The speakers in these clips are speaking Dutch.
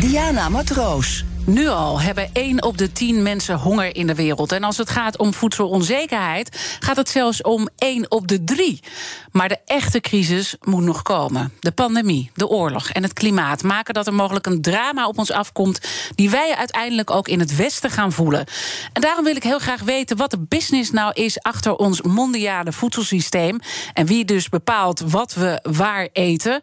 Diana Matroos. Nu al hebben 1 op de 10 mensen honger in de wereld. En als het gaat om voedselonzekerheid, gaat het zelfs om 1 op de 3. Maar de echte crisis moet nog komen. De pandemie, de oorlog en het klimaat maken dat er mogelijk een drama op ons afkomt. die wij uiteindelijk ook in het Westen gaan voelen. En daarom wil ik heel graag weten wat de business nou is achter ons mondiale voedselsysteem. En wie dus bepaalt wat we waar eten.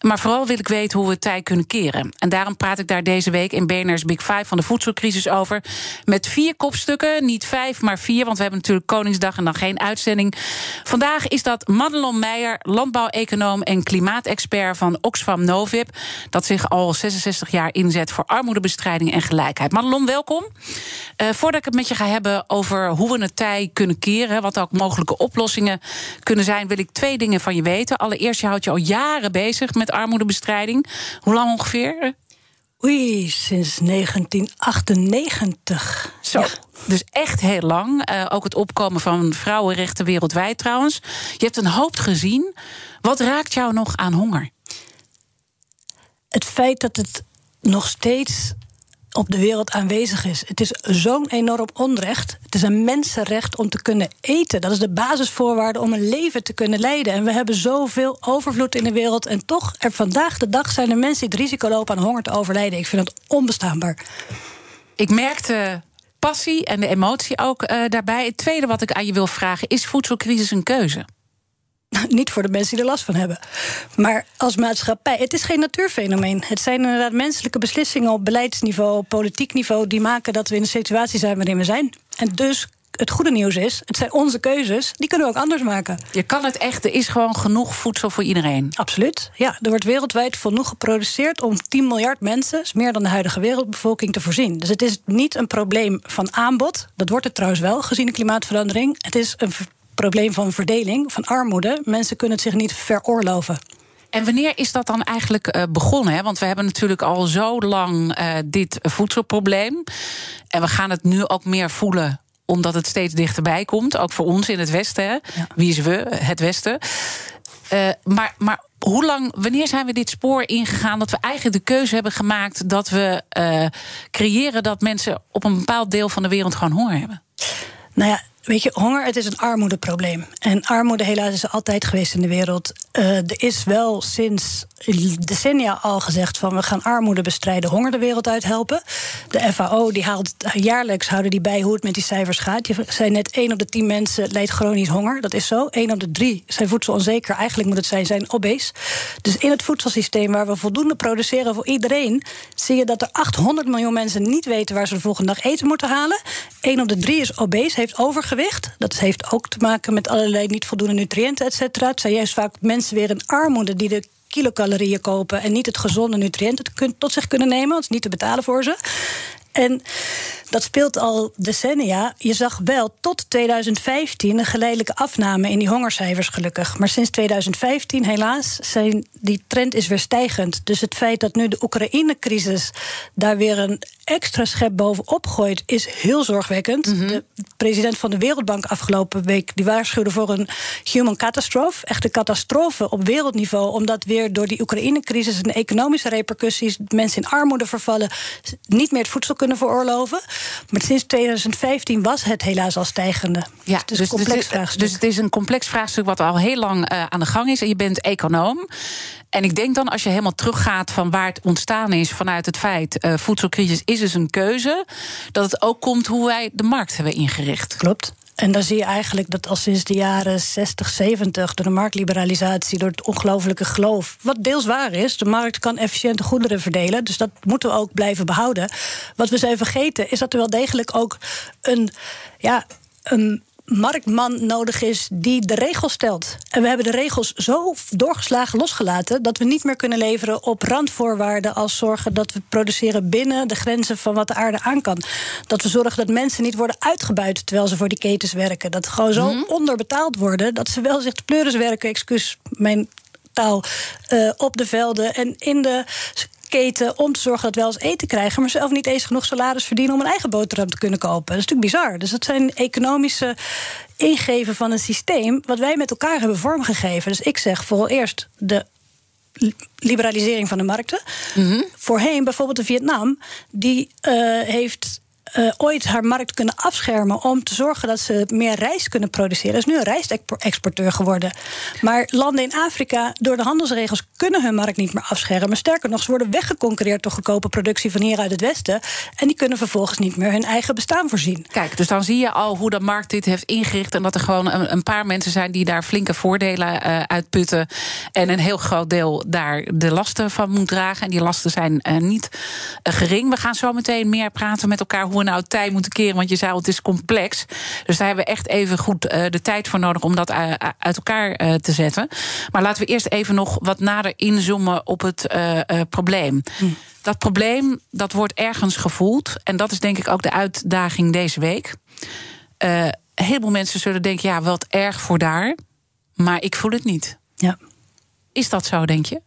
Maar vooral wil ik weten hoe we het kunnen keren. En daarom praat ik daar deze week in BNR's Big Five van de voedselcrisis over. Met vier kopstukken, niet vijf, maar vier. Want we hebben natuurlijk Koningsdag en dan geen uitzending. Vandaag is dat Madelon Meijer, landbouweconoom en klimaatexpert van Oxfam Novib. Dat zich al 66 jaar inzet voor armoedebestrijding en gelijkheid. Madelon, welkom. Uh, voordat ik het met je ga hebben over hoe we het tij kunnen keren, wat ook mogelijke oplossingen kunnen zijn, wil ik twee dingen van je weten. Allereerst, je houdt je al jaren bezig met armoedebestrijding. Hoe lang ongeveer? Oei, sinds 1998. Zo. Ja. Dus echt heel lang. Uh, ook het opkomen van vrouwenrechten wereldwijd trouwens. Je hebt een hoop gezien. Wat raakt jou nog aan honger? Het feit dat het nog steeds op de wereld aanwezig is. Het is zo'n enorm onrecht. Het is een mensenrecht om te kunnen eten. Dat is de basisvoorwaarde om een leven te kunnen leiden. En we hebben zoveel overvloed in de wereld. En toch, er vandaag de dag zijn er mensen die het risico lopen aan honger te overlijden. Ik vind dat onbestaanbaar. Ik merkte passie en de emotie ook uh, daarbij. Het tweede wat ik aan je wil vragen: is voedselcrisis een keuze? Niet voor de mensen die er last van hebben. Maar als maatschappij. Het is geen natuurfenomeen. Het zijn inderdaad menselijke beslissingen op beleidsniveau, op politiek niveau. die maken dat we in de situatie zijn waarin we zijn. En dus het goede nieuws is, het zijn onze keuzes, die kunnen we ook anders maken. Je kan het echt, er is gewoon genoeg voedsel voor iedereen. Absoluut. Ja, er wordt wereldwijd genoeg geproduceerd om 10 miljard mensen, is meer dan de huidige wereldbevolking, te voorzien. Dus het is niet een probleem van aanbod. Dat wordt het trouwens wel, gezien de klimaatverandering. Het is een probleem van verdeling, van armoede. Mensen kunnen het zich niet veroorloven. En wanneer is dat dan eigenlijk uh, begonnen? Hè? Want we hebben natuurlijk al zo lang uh, dit voedselprobleem. En we gaan het nu ook meer voelen omdat het steeds dichterbij komt. Ook voor ons in het Westen. Hè? Ja. Wie is we? Het Westen. Uh, maar, maar hoe lang, wanneer zijn we dit spoor ingegaan dat we eigenlijk de keuze hebben gemaakt dat we creëren dat mensen op een bepaald deel van de wereld gewoon honger hebben? Nou ja, Weet je, honger, het is een armoedeprobleem. En armoede helaas is altijd geweest in de wereld. Uh, er is wel sinds decennia al gezegd van we gaan armoede bestrijden, honger de wereld uit helpen. De FAO die haalt jaarlijks houden die bij hoe het met die cijfers gaat. Je zei net, 1 op de 10 mensen leidt chronisch honger. Dat is zo. 1 op de 3 zijn voedselonzeker. Eigenlijk moet het zijn, zijn obese. Dus in het voedselsysteem waar we voldoende produceren voor iedereen, zie je dat er 800 miljoen mensen niet weten waar ze de volgende dag eten moeten halen. 1 op de 3 is obese, heeft Dat heeft ook te maken met allerlei niet voldoende nutriënten, et cetera. Het zijn juist vaak mensen weer in armoede die de kilocalorieën kopen en niet het gezonde nutriënten tot zich kunnen nemen, want het is niet te betalen voor ze. En dat speelt al decennia. Je zag wel tot 2015 een geleidelijke afname in die hongercijfers, gelukkig. Maar sinds 2015, helaas, zijn die trend is weer stijgend. Dus het feit dat nu de Oekraïne-crisis daar weer een extra schep bovenop gooit, is heel zorgwekkend. Mhm. De president van de Wereldbank afgelopen week die waarschuwde voor een human catastrophe. Echte catastrofe op wereldniveau. Omdat weer door die Oekraïne-crisis en de economische repercussies mensen in armoede vervallen, niet meer het voedsel kunnen veroorloven. Maar sinds 2015 was het helaas al stijgende. Ja, dus, dus, complex vraagstuk. dus het is een complex vraagstuk wat al heel lang uh, aan de gang is. En je bent econoom. En ik denk dan, als je helemaal teruggaat van waar het ontstaan is vanuit het feit uh, voedselcrisis is dus een keuze, dat het ook komt hoe wij de markt hebben ingericht. Klopt. En dan zie je eigenlijk dat al sinds de jaren 60, 70, door de marktliberalisatie, door het ongelofelijke geloof, wat deels waar is, de markt kan efficiënte goederen verdelen, dus dat moeten we ook blijven behouden. Wat we zijn vergeten is dat er wel degelijk ook een, ja, een marktman nodig is die de regels stelt. En we hebben de regels zo doorgeslagen losgelaten dat we niet meer kunnen leveren op randvoorwaarden als zorgen dat we produceren binnen de grenzen van wat de aarde aan kan. Dat we zorgen dat mensen niet worden uitgebuit terwijl ze voor die ketens werken. Dat ze gewoon zo onderbetaald worden dat ze wel zich te pleuris werken, excuus mijn taal, eh, op de velden en in de keten om te zorgen dat we wel eens eten krijgen, maar zelf niet eens genoeg salaris verdienen om een eigen boterham te kunnen kopen. Dat is natuurlijk bizar. Dus dat zijn economische ingeven van een systeem wat wij met elkaar hebben vormgegeven. Dus ik zeg vooral eerst de liberalisering van de markten. Voorheen bijvoorbeeld de Vietnam, die eh, heeft uh, ooit haar markt kunnen afschermen om te zorgen dat ze meer rijst kunnen produceren. Dat is nu een rijstexporteur geworden. Maar landen in Afrika, door de handelsregels, kunnen hun markt niet meer afschermen. Sterker nog, ze worden weggeconcurreerd door goedkope productie van hier uit het Westen. En die kunnen vervolgens niet meer hun eigen bestaan voorzien. Kijk, dus dan zie je al hoe de markt dit heeft ingericht. En dat er gewoon een, paar mensen zijn die daar flinke voordelen uh, uitputten. En een heel groot deel daar de lasten van moet dragen. En die lasten zijn uh, niet gering. We gaan zo meteen meer praten met elkaar hoe nou tijd moeten keren? Want je zei al, het is complex. Dus daar hebben we echt even goed uh, de tijd voor nodig om dat uh, uit elkaar uh, te zetten. Maar laten we eerst even nog wat nader inzoomen op het probleem. Hm. Dat probleem dat wordt ergens gevoeld. En dat is denk ik ook de uitdaging deze week. een heleboel mensen zullen denken: ja, wat erg voor daar. Maar ik voel het niet. Ja. Is dat zo, denk je?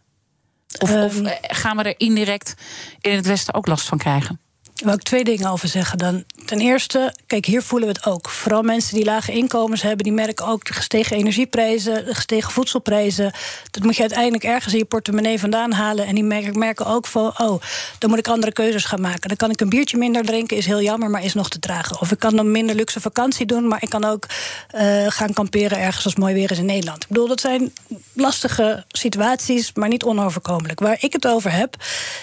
Of, um, of gaan we er indirect in het Westen ook last van krijgen? Wil ik twee dingen over zeggen dan. Ten eerste, kijk, hier voelen we het ook. Vooral mensen die lage inkomens hebben, die merken ook de gestegen energieprijzen, de gestegen voedselprijzen. Dat moet je uiteindelijk ergens in je portemonnee vandaan halen. En die merken ook van, oh, dan moet ik andere keuzes gaan maken. Dan kan ik een biertje minder drinken, is heel jammer, maar is nog te dragen. Of ik kan dan minder luxe vakantie doen, maar ik kan ook uh, gaan kamperen ergens als mooi weer is in Nederland. Ik bedoel, dat zijn lastige situaties, maar niet onoverkomelijk. Waar ik het over heb,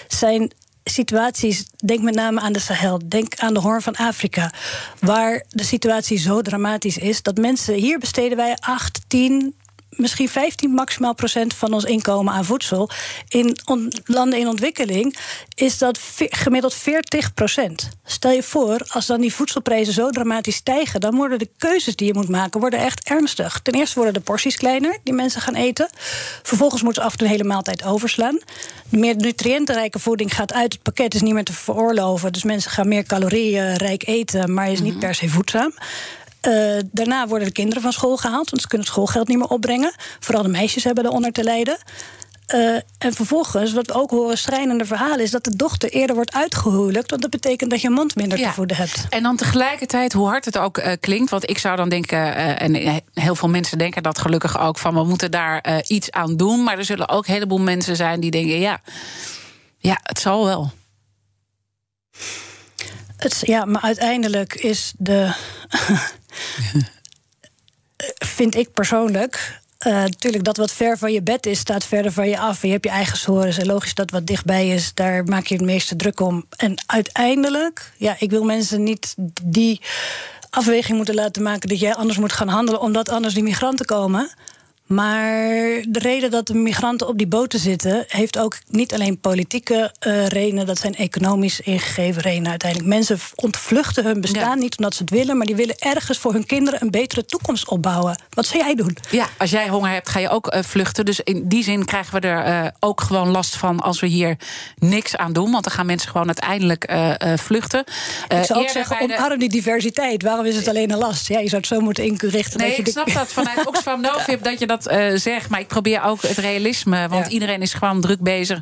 zijn situaties, denk met name aan de Sahel, denk aan de Hoorn van Afrika, waar de situatie zo dramatisch is dat mensen hier besteden wij 8, 10, misschien 15 maximaal procent van ons inkomen aan voedsel. In landen in ontwikkeling is dat gemiddeld 40 procent. Stel je voor, als dan die voedselprijzen zo dramatisch stijgen, dan worden de keuzes die je moet maken worden echt ernstig. Ten eerste worden de porties kleiner die mensen gaan eten. Vervolgens moeten ze af en toe een hele maaltijd overslaan. De meer nutriëntenrijke voeding gaat uit het pakket, is niet meer te veroorloven. Dus mensen gaan meer calorieënrijk eten, maar is niet mhm. per se voedzaam. Uh, daarna worden de kinderen van school gehaald, want ze kunnen het schoolgeld niet meer opbrengen. Vooral de meisjes hebben eronder te lijden. Uh, en vervolgens, wat we ook horen, schrijnende verhalen, is dat de dochter eerder wordt uitgehuwelijkt. Want dat betekent dat je mond minder ja. te voeden hebt. En dan tegelijkertijd, hoe hard het ook uh, klinkt. Want ik zou dan denken, en heel veel mensen denken dat gelukkig ook, van we moeten daar iets aan doen. Maar er zullen ook een heleboel mensen zijn die denken, ja, ja het zal wel. Het, ja, maar uiteindelijk is de. vind ik persoonlijk. Natuurlijk, dat wat ver van je bed is, staat verder van je af. Je hebt je eigen sores. En logisch dat wat dichtbij is, daar maak je het meeste druk om. En uiteindelijk, ja, ik wil mensen niet die afweging moeten laten maken dat jij anders moet gaan handelen, omdat anders die migranten komen. Maar de reden dat de migranten op die boten zitten, heeft ook niet alleen politieke uh, redenen, dat zijn economisch ingegeven redenen uiteindelijk. Mensen ontvluchten hun bestaan niet omdat ze het willen, maar die willen ergens voor hun kinderen een betere toekomst opbouwen. Wat zou jij doen? Ja, als jij honger hebt, ga je ook uh, vluchten. Dus in die zin krijgen we er uh, ook gewoon last van als we hier niks aan doen. Want dan gaan mensen gewoon uiteindelijk vluchten. ik zou ook zeggen, omarm die diversiteit. Waarom is het alleen een last? Ja, je zou het zo moeten inrichten. Nee, dat je ik snap dat vanuit Oxfam Novib dat je dat uh, zeg. Maar ik probeer ook het realisme. Want iedereen is gewoon druk bezig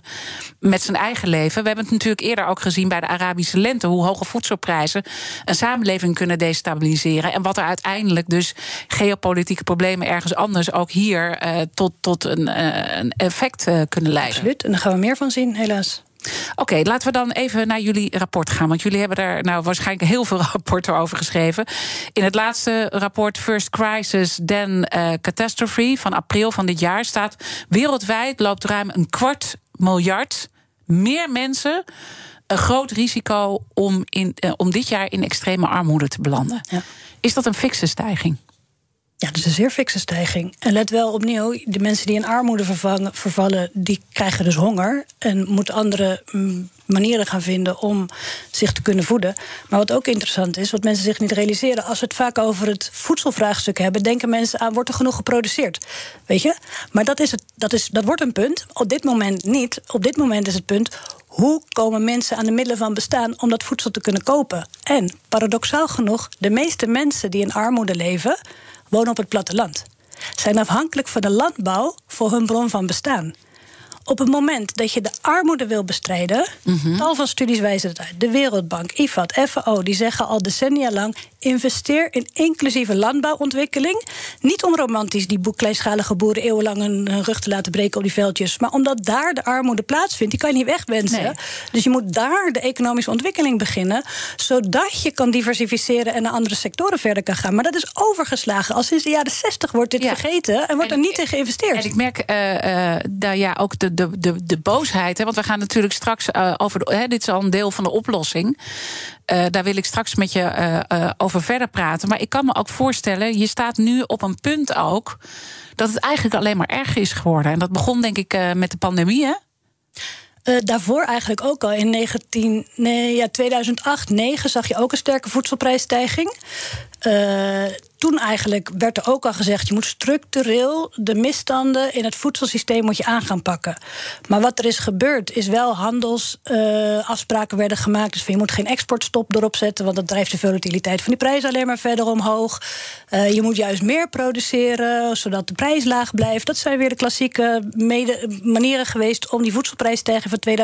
met zijn eigen leven. We hebben het natuurlijk eerder ook gezien bij de Arabische lente. Hoe hoge voedselprijzen een samenleving kunnen destabiliseren. En wat er uiteindelijk dus geopolitieke problemen ergens anders ook hier uh, tot, tot een, uh, een effect kunnen leiden. Absoluut. En daar gaan we meer van zien, helaas. Oké, okay, laten we dan even naar jullie rapport gaan. Want jullie hebben daar nou waarschijnlijk heel veel rapporten over geschreven. In het laatste rapport First Crisis, then uh, Catastrophe van april van dit jaar staat: wereldwijd loopt ruim een kwart miljard meer mensen een groot risico om, in, uh, om dit jaar in extreme armoede te belanden. Ja. Is dat een fikse stijging? Ja, is een zeer fikse stijging. En let wel opnieuw, de mensen die in armoede vervangen, vervallen, die krijgen dus honger en moeten andere mm, manieren gaan vinden om zich te kunnen voeden. Maar wat ook interessant is, wat mensen zich niet realiseren, als we het vaak over het voedselvraagstuk hebben, denken mensen aan wordt er genoeg geproduceerd, weet je? Maar dat is het, dat is dat wordt een punt. Op dit moment niet. Op dit moment is het punt hoe komen mensen aan de middelen van bestaan om dat voedsel te kunnen kopen? En paradoxaal genoeg, de meeste mensen die in armoede leven, wonen op het platteland. Zijn afhankelijk van de landbouw voor hun bron van bestaan. Op het moment dat je de armoede wil bestrijden, Mhm. tal van studies wijzen het uit. De Wereldbank, IFAD, FAO, die zeggen al decennia lang: investeer in inclusieve landbouwontwikkeling. Niet om romantisch die boek kleinschalige boeren eeuwenlang hun, rug te laten breken op die veldjes, maar omdat daar de armoede plaatsvindt. Die kan je niet wegwensen. Nee. Dus je moet daar de economische ontwikkeling beginnen, zodat je kan diversificeren en naar andere sectoren verder kan gaan. Maar dat is overgeslagen. Al sinds de jaren 60 wordt dit Ja. vergeten en wordt En- er niet in geïnvesteerd. En ik merk eh, eh, daar ja, ook de, de, de, de boosheid. Hè, want we gaan natuurlijk straks eh, over. De, hè, dit is al een deel van de oplossing. Eh, daar wil ik straks met je eh, over verder praten. Maar ik kan me ook voorstellen, je staat nu op een punt ook. dat het eigenlijk alleen maar erger is geworden. En dat begon, denk ik, met de pandemie. Hè? Daarvoor eigenlijk ook al in 19, nee, ja, 2008, 2009 zag je ook een sterke voedselprijsstijging. Eh, toen eigenlijk werd er ook al gezegd... je moet structureel de misstanden in het voedselsysteem moet je aan gaan pakken. Maar wat er is gebeurd is wel handelsafspraken werden gemaakt. Dus van, je moet geen exportstop erop zetten... want dat drijft de volatiliteit van die prijs alleen maar verder omhoog. Eh, je moet juist meer produceren, zodat de prijs laag blijft. Dat zijn weer de klassieke manieren geweest... om die voedselprijsstijging van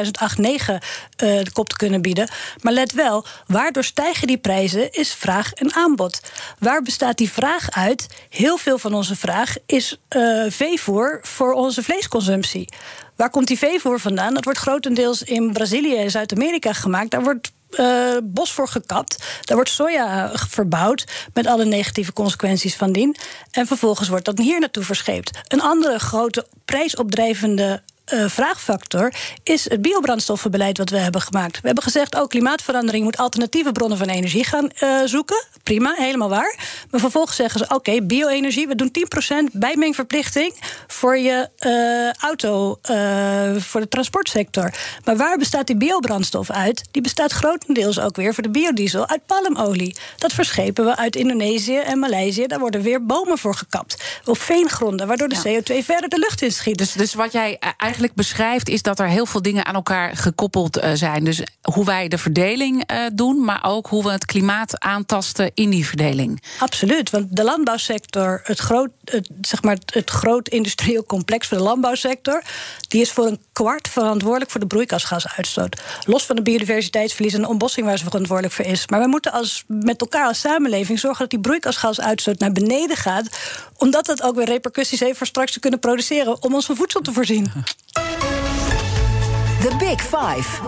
2008-2009 eh, de kop te kunnen bieden. Maar let wel, waardoor stijgen die prijzen is vraag en aanbod. Waar bestaat die vraag uit? Heel veel van onze vraag is eh, veevoer voor onze vleesconsumptie. Waar komt die veevoer vandaan? Dat wordt grotendeels in Brazilië en Zuid-Amerika gemaakt. Daar wordt eh, bos voor gekapt. Daar wordt soja verbouwd met alle negatieve consequenties van dien. En vervolgens wordt dat hier naartoe verscheept. Een andere grote prijsopdrijvende eh, vraagfactor is het biobrandstoffenbeleid wat we hebben gemaakt. We hebben gezegd, oh, klimaatverandering moet alternatieve bronnen van energie gaan eh, zoeken. Prima, helemaal waar. Maar vervolgens zeggen ze, oké, bio-energie, we doen 10% bijmengverplichting voor je eh, auto, voor de transportsector. Maar waar bestaat die biobrandstof uit? Die bestaat grotendeels ook weer voor de biodiesel uit palmolie. Dat verschepen we uit Indonesië en Maleisië. Daar worden weer bomen voor gekapt. Op veengronden, waardoor de CO2 verder de lucht inschiet. Dus, dus wat jij eh, eigenlijk beschrijft, is dat er heel veel dingen aan elkaar gekoppeld eh, zijn. Dus hoe wij de verdeling eh, doen, maar ook hoe we het klimaat aantasten in die verdeling. Absoluut, want de landbouwsector, het groot, zeg maar het groot industrieel complex van de landbouwsector, die is voor een kwart verantwoordelijk voor de broeikasgasuitstoot. Los van de biodiversiteitsverlies en de ontbossing waar ze verantwoordelijk voor is. Maar we moeten als, met elkaar als samenleving zorgen dat die broeikasgasuitstoot naar beneden gaat, omdat dat ook weer repercussies heeft voor straks te kunnen produceren om ons van voedsel te voorzien. The Big Five.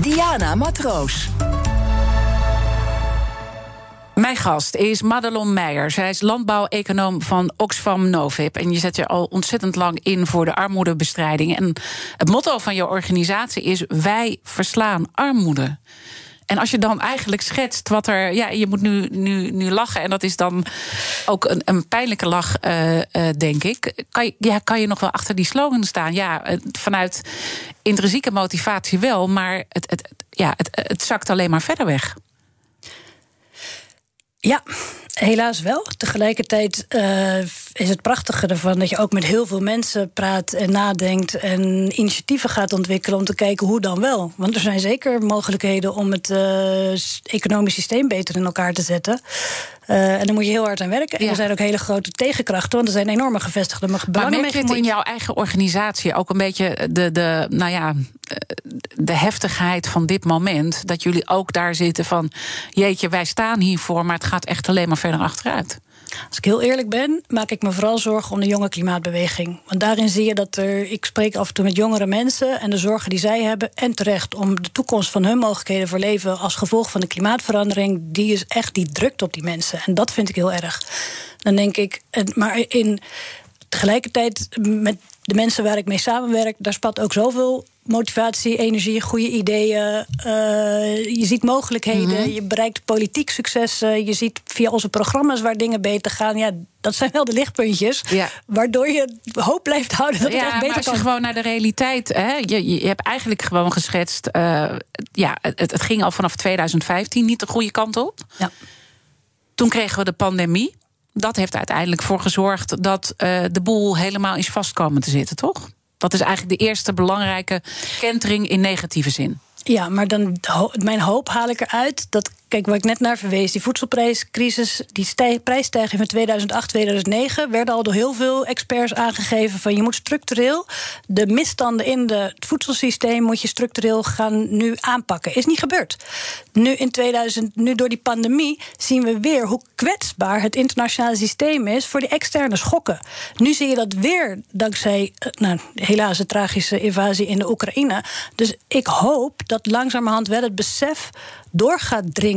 Diana Matroos. Mijn gast is Madelon Meijer. Zij is landbouweconoom van Oxfam Novib. En je zet je al ontzettend lang in voor de armoedebestrijding. En het motto van je organisatie is: Wij verslaan armoede. En als je dan eigenlijk schetst wat er. Ja, je moet nu, nu, nu lachen. En dat is dan ook een, een pijnlijke lach, eh, eh, denk ik. Kan je, ja, kan je nog wel achter die slogan staan? Ja, vanuit intrinsieke motivatie wel. Maar het, het- ja, het, het zakt alleen maar verder weg. Ja, helaas wel. Tegelijkertijd eh, is het prachtige ervan dat je ook met heel veel mensen praat en nadenkt en initiatieven gaat ontwikkelen om te kijken hoe dan wel. Want er zijn zeker mogelijkheden om het eh, economisch systeem beter in elkaar te zetten. Eh, en daar moet je heel hard aan werken. En Ja. er zijn ook hele grote tegenkrachten, want er zijn enorme gevestigde Maar belangen merk mee je het in jouw eigen organisatie ook een beetje de, de, nou ja, de heftigheid van dit moment? Dat jullie ook daar zitten van, jeetje, wij staan hiervoor, maar het gaat echt alleen maar verder achteruit. Als ik heel eerlijk ben, maak ik me vooral zorgen om de jonge klimaatbeweging. Want daarin zie je dat er. Ik spreek af en toe met jongere mensen en de zorgen die zij hebben. En terecht om de toekomst van hun mogelijkheden voor leven als gevolg van de klimaatverandering. Die is echt, die drukt op die mensen. En dat vind ik heel erg. Dan denk ik, maar in tegelijkertijd met de mensen waar ik mee samenwerk, daar spat ook zoveel motivatie, energie, goede ideeën. Uh, je ziet mogelijkheden, mm -hmm. je bereikt politiek successen. Je ziet via onze programma's waar dingen beter gaan. Ja, dat zijn wel de lichtpuntjes. Ja. Waardoor je hoop blijft houden dat het ja, echt beter maar als kan. je gewoon naar de realiteit... Hè, je, je hebt eigenlijk gewoon geschetst... Uh, ja, het, het ging al vanaf 2015 niet de goede kant op. Ja. Toen kregen we de pandemie. Dat heeft uiteindelijk voor gezorgd dat uh, de boel helemaal is vast komen te zitten, toch? Dat is eigenlijk de eerste belangrijke kentering in negatieve zin. Ja, maar dan mijn hoop haal ik eruit dat Kijk, waar ik net naar verwees, die voedselprijscrisis, die stij, prijsstijging van 2008, 2009, werden al door heel veel experts aangegeven van je moet structureel de misstanden in het voedselsysteem moet je structureel gaan nu aanpakken. Is niet gebeurd. Nu in 2000, nu door die pandemie zien we weer hoe kwetsbaar het internationale systeem is voor die externe schokken. Nu zie je dat weer dankzij, nou, helaas, de tragische invasie in de Oekraïne. Dus ik hoop dat langzamerhand wel het besef door gaat dringen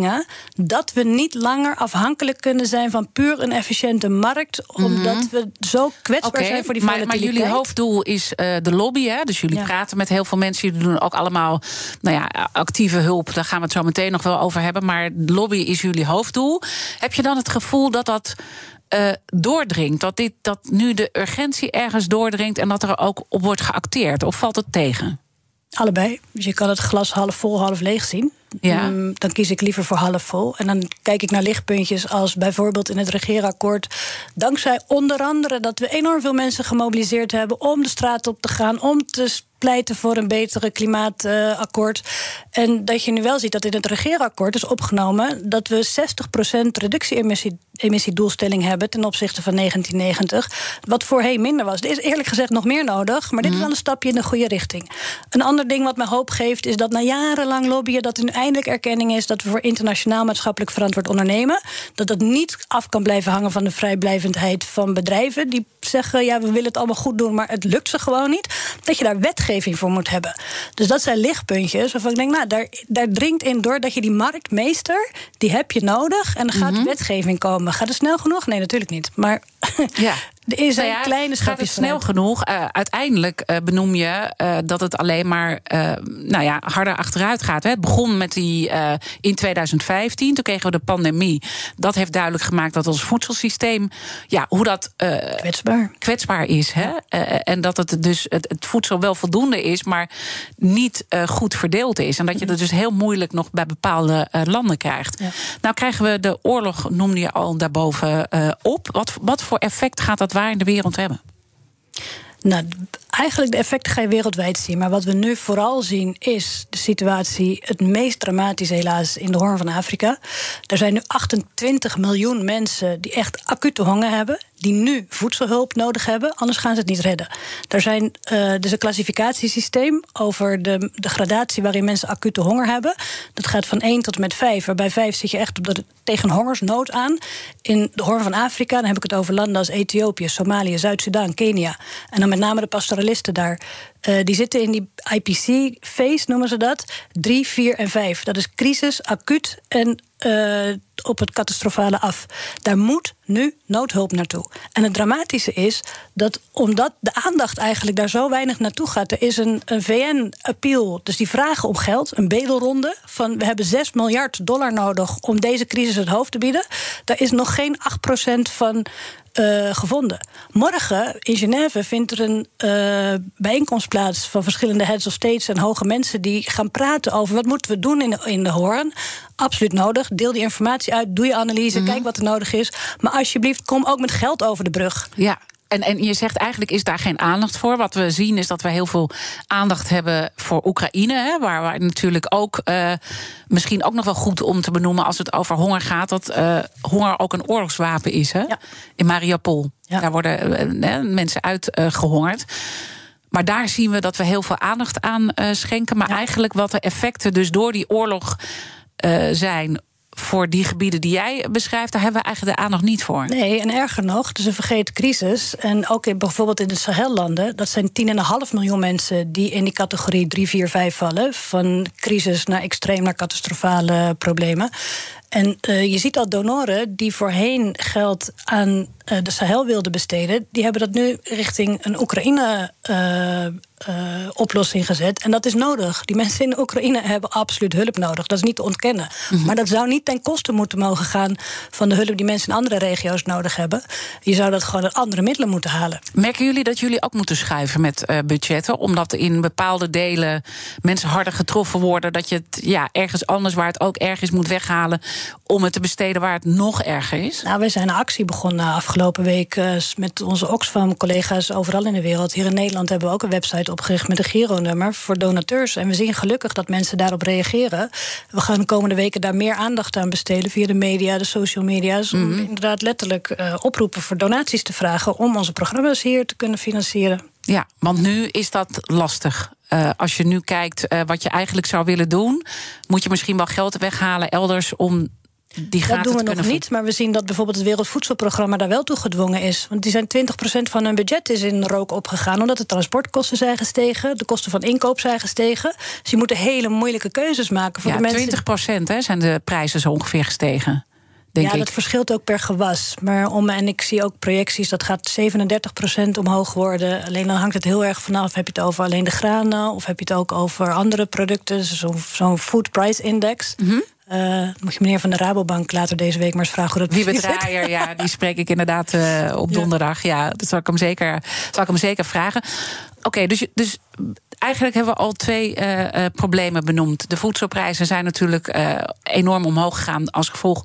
dat we niet langer afhankelijk kunnen zijn van puur een efficiënte markt, omdat mm -hmm. we zo kwetsbaar okay, zijn voor die maar, volatiliteit. Maar jullie hoofddoel is uh, de lobby, hè? dus jullie ja. praten met heel veel mensen. Jullie doen ook allemaal nou ja, actieve hulp, daar gaan we het zo meteen nog wel over hebben. Maar lobby is jullie hoofddoel. Heb je dan het gevoel dat dat uh, doordringt? Dat, dit, dat nu de urgentie ergens doordringt en dat er ook op wordt geacteerd? Of valt het tegen? Allebei. Dus je kan het glas half vol, half leeg zien. Ja. Um, dan kies ik liever voor half vol. En dan kijk ik naar lichtpuntjes als bijvoorbeeld in het regeerakkoord. Dankzij onder andere dat we enorm veel mensen gemobiliseerd hebben om de straat op te gaan, om te pleiten voor een betere klimaatakkoord. Uh, en dat je nu wel ziet dat in het regeerakkoord is opgenomen dat we 60% reductie-emissiedoelstelling hebben ten opzichte van 1990. Wat voorheen minder was. Er is eerlijk gezegd nog meer nodig, maar dit is wel een stapje in de goede richting. Een ander ding wat mij hoop geeft is dat na jarenlang lobbyen dat er nu eindelijk erkenning is dat we voor internationaal maatschappelijk verantwoord ondernemen. Dat dat niet af kan blijven hangen van de vrijblijvendheid van bedrijven die zeggen: ja, we willen het allemaal goed doen, maar het lukt ze gewoon niet. Dat je daar wetgeving voor moet hebben. Dus dat zijn lichtpuntjes waarvan ik denk: nou, daar, daar dringt in door dat je die marktmeester, die heb je nodig. En er gaat mm -hmm. wetgeving komen. Gaat het snel genoeg? Nee, natuurlijk niet. Maar ja. Er zijn nou ja, kleine stapjes snel genoeg? Uh, uiteindelijk uh, benoem je uh, dat het alleen maar nou ja, harder achteruit gaat. Hè. Het begon met die in 2015. Toen kregen we de pandemie. Dat heeft duidelijk gemaakt dat ons voedselsysteem, ja, hoe dat kwetsbaar. kwetsbaar is. Hè. en dat het dus het, het, voedsel wel voldoende is, maar niet goed verdeeld is. En dat je dat dus heel moeilijk nog bij bepaalde landen krijgt. Ja. Nou krijgen we de oorlog, noemde je al daarboven op. Wat, wat voor effect gaat dat waar in de wereld hebben? Nou, eigenlijk de effecten ga je wereldwijd zien. Maar wat we nu vooral zien is de situatie het meest dramatisch helaas in de Hoorn van Afrika. Er zijn nu 28 miljoen mensen die echt acute honger hebben. Die nu voedselhulp nodig hebben, anders gaan ze het niet redden. Er zijn dus een klassificatiesysteem over de, de gradatie waarin mensen acute honger hebben. Dat gaat van 1 tot met 5. Waarbij 5 zit je echt op de, tegen hongersnood aan. In de Hoorn van Afrika, dan heb ik het over landen als Ethiopië, Somalië, Zuid-Soedan, Kenia. En dan met name de pastoralisten daar. Uh, die zitten in die IPC-phase, noemen ze dat. 3, 4 en 5. Dat is crisis, acuut en uh, op het catastrofale af. Daar moet nu noodhulp naartoe. En het dramatische is dat omdat de aandacht eigenlijk daar zo weinig naartoe gaat, er is een, een VN-appeal, dus die vragen om geld, een bedelronde van we hebben 6 miljard dollar nodig om deze crisis het hoofd te bieden. Daar is nog geen 8% van uh, gevonden. Morgen in Genève vindt er een uh, bijeenkomst plaats van verschillende heads of states en hoge mensen die gaan praten over wat moeten we doen in de, in de hoorn. Absoluut nodig. Deel die informatie uit, doe je analyse, mm -hmm. kijk wat er nodig is. Maar alsjeblieft, kom ook met geld over de brug. Ja, en, en je zegt eigenlijk is daar geen aandacht voor. Wat we zien is dat we heel veel aandacht hebben voor Oekraïne. Hè, waar, waar natuurlijk ook uh, misschien ook nog wel goed om te benoemen als het over honger gaat. Dat uh, honger ook een oorlogswapen is. Hè? Ja. In Mariupol. Ja. Daar worden uh, mensen uitgehongerd. Maar daar zien we dat we heel veel aandacht aan schenken. Maar ja. eigenlijk wat de effecten dus door die oorlog zijn voor die gebieden die jij beschrijft, daar hebben we eigenlijk de aandacht niet voor. Nee, en erger nog, is een vergeten crisis. En ook in, bijvoorbeeld in de Sahellanden, dat zijn 10,5 miljoen mensen die in die categorie 3, 4, 5 vallen. Van crisis naar extreem naar catastrofale problemen. En uh, je ziet al donoren die voorheen geld aan uh, de Sahel wilden besteden, die hebben dat nu richting een Oekraïne. Uh, uh, oplossing gezet. En dat is nodig. Die mensen in Oekraïne hebben absoluut hulp nodig. Dat is niet te ontkennen. Mm -hmm. Maar dat zou niet ten koste moeten mogen gaan van de hulp die mensen in andere regio's nodig hebben. Je zou dat gewoon uit andere middelen moeten halen. Merken jullie dat jullie ook moeten schuiven met budgetten? Omdat in bepaalde delen mensen harder getroffen worden. Dat je het ja, ergens anders waar het ook erg is moet weghalen. Om het te besteden waar het nog erger is? Nou, wij zijn een actie begonnen afgelopen week uh, met onze Oxfam-collega's overal in de wereld. Hier in Nederland hebben we ook een website opgericht met een Giro-nummer voor donateurs. En we zien gelukkig dat mensen daarop reageren. We gaan de komende weken daar meer aandacht aan besteden via de media, de social media's. Om mm -hmm. inderdaad letterlijk uh, oproepen voor donaties te vragen om onze programma's hier te kunnen financieren. Ja, want nu is dat lastig. Uh, als je nu kijkt uh, wat je eigenlijk zou willen doen, moet je misschien wel geld weghalen elders om die dat doen we nog niet, maar we zien dat bijvoorbeeld het Wereldvoedselprogramma daar wel toe gedwongen is. Want die zijn 20% van hun budget is in rook opgegaan, omdat de transportkosten zijn gestegen, de kosten van inkoop zijn gestegen. Dus je moet hele moeilijke keuzes maken voor ja, de mensen. 20% hè, zijn de prijzen zo ongeveer gestegen. Denk ja, ik. dat verschilt ook per gewas. Maar om, en ik zie ook projecties dat gaat 37% omhoog worden. Alleen dan hangt het heel erg vanaf. Heb je het over alleen de granen of heb je het ook over andere producten? Zo'n zo Food Price Index. Mhm. Mm -hmm. Uh, moet je meneer van de Rabobank later deze week maar eens vragen hoe dat Wie Draaier, ja, die spreek ik inderdaad uh, op donderdag. Ja, ja dat zal ik hem zeker, zal ik hem zeker vragen. Oké, okay, dus, dus eigenlijk hebben we al twee uh, uh, problemen benoemd. De voedselprijzen zijn natuurlijk uh, enorm omhoog gegaan als gevolg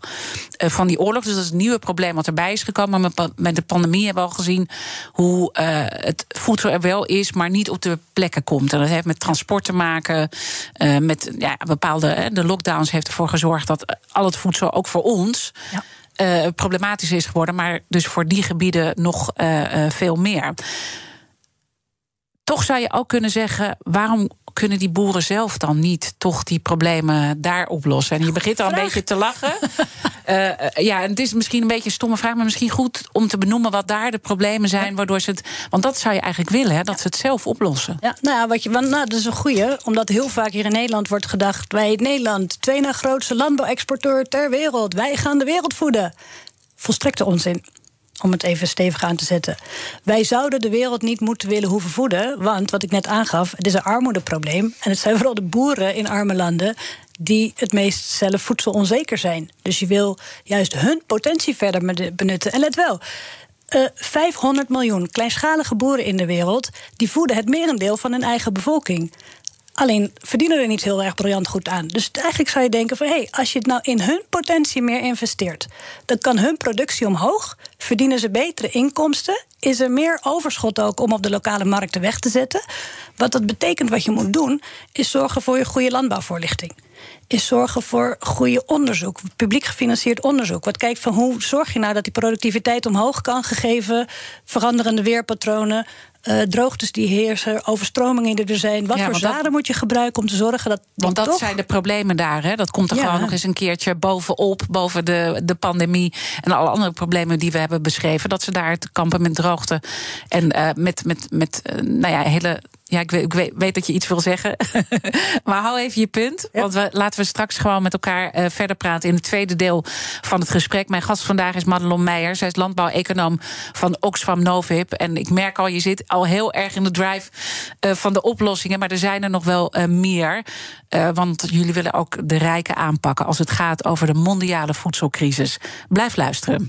van die oorlog. Dus dat is een nieuwe probleem wat erbij is gekomen. Maar met de pandemie hebben we al gezien hoe het voedsel er wel is, maar niet op de plekken komt. En dat heeft met transport te maken. met ja, bepaalde. de lockdowns heeft ervoor gezorgd dat al het voedsel ook voor ons. Ja. Uh, problematisch is geworden, maar dus voor die gebieden nog uh, uh, veel meer. Toch zou je ook kunnen zeggen: waarom kunnen die boeren zelf dan niet toch die problemen daar oplossen? En je begint al een beetje te lachen. uh, ja, en het is misschien een beetje een stomme vraag, maar misschien goed om te benoemen wat daar de problemen zijn, waardoor ze het. Want dat zou je eigenlijk willen, hè, dat ze het zelf oplossen. Ja, nou, ja, wat je, want, nou, dat is een goeie, omdat heel vaak hier in Nederland wordt gedacht: wij Nederland, twee na grootste landbouwexporteur ter wereld, wij gaan de wereld voeden. Volstrekte onzin om het even stevig aan te zetten. Wij zouden de wereld niet moeten willen hoeven voeden, want wat ik net aangaf, het is een armoedeprobleem. En het zijn vooral de boeren in arme landen die het meest zelf voedselonzeker zijn. Dus je wil juist hun potentie verder benutten. En let wel. Uh, 500 miljoen kleinschalige boeren in de wereld... die voeden het merendeel van hun eigen bevolking. Alleen verdienen er niet heel erg briljant goed aan. Dus eigenlijk zou je denken van... hé, hey, als je het nou in hun potentie meer investeert... dan kan hun productie omhoog, verdienen ze betere inkomsten... is er meer overschot ook om op de lokale markten weg te zetten. Wat dat betekent, wat je moet doen... is zorgen voor je goede landbouwvoorlichting is zorgen voor goede onderzoek, publiek gefinancierd onderzoek. Wat kijkt van hoe zorg je nou dat die productiviteit omhoog kan, gegeven veranderende weerpatronen, uh, droogtes die heersen, overstromingen die er zijn. Wat ja, voor zaden dat, moet je gebruiken om te zorgen dat. Want dat toch... zijn de problemen daar. Hè? Dat komt er ja. gewoon nog eens een keertje bovenop, boven de, de pandemie en alle andere problemen die we hebben beschreven. Dat ze daar te kampen met droogte en uh, met, met, met uh, nou ja, hele ja, ik weet, ik weet, weet, dat je iets wil zeggen. maar hou even je punt. Want we, laten we straks gewoon met elkaar uh, verder praten in het tweede deel van het gesprek. Mijn gast vandaag is Madelon Meijer. Zij is landbouweconoom van Oxfam Novib. En ik merk al, je zit al heel erg in de drive uh, van de oplossingen. Maar er zijn er nog wel uh, meer. want jullie willen ook de rijken aanpakken als het gaat over de mondiale voedselcrisis. Blijf luisteren.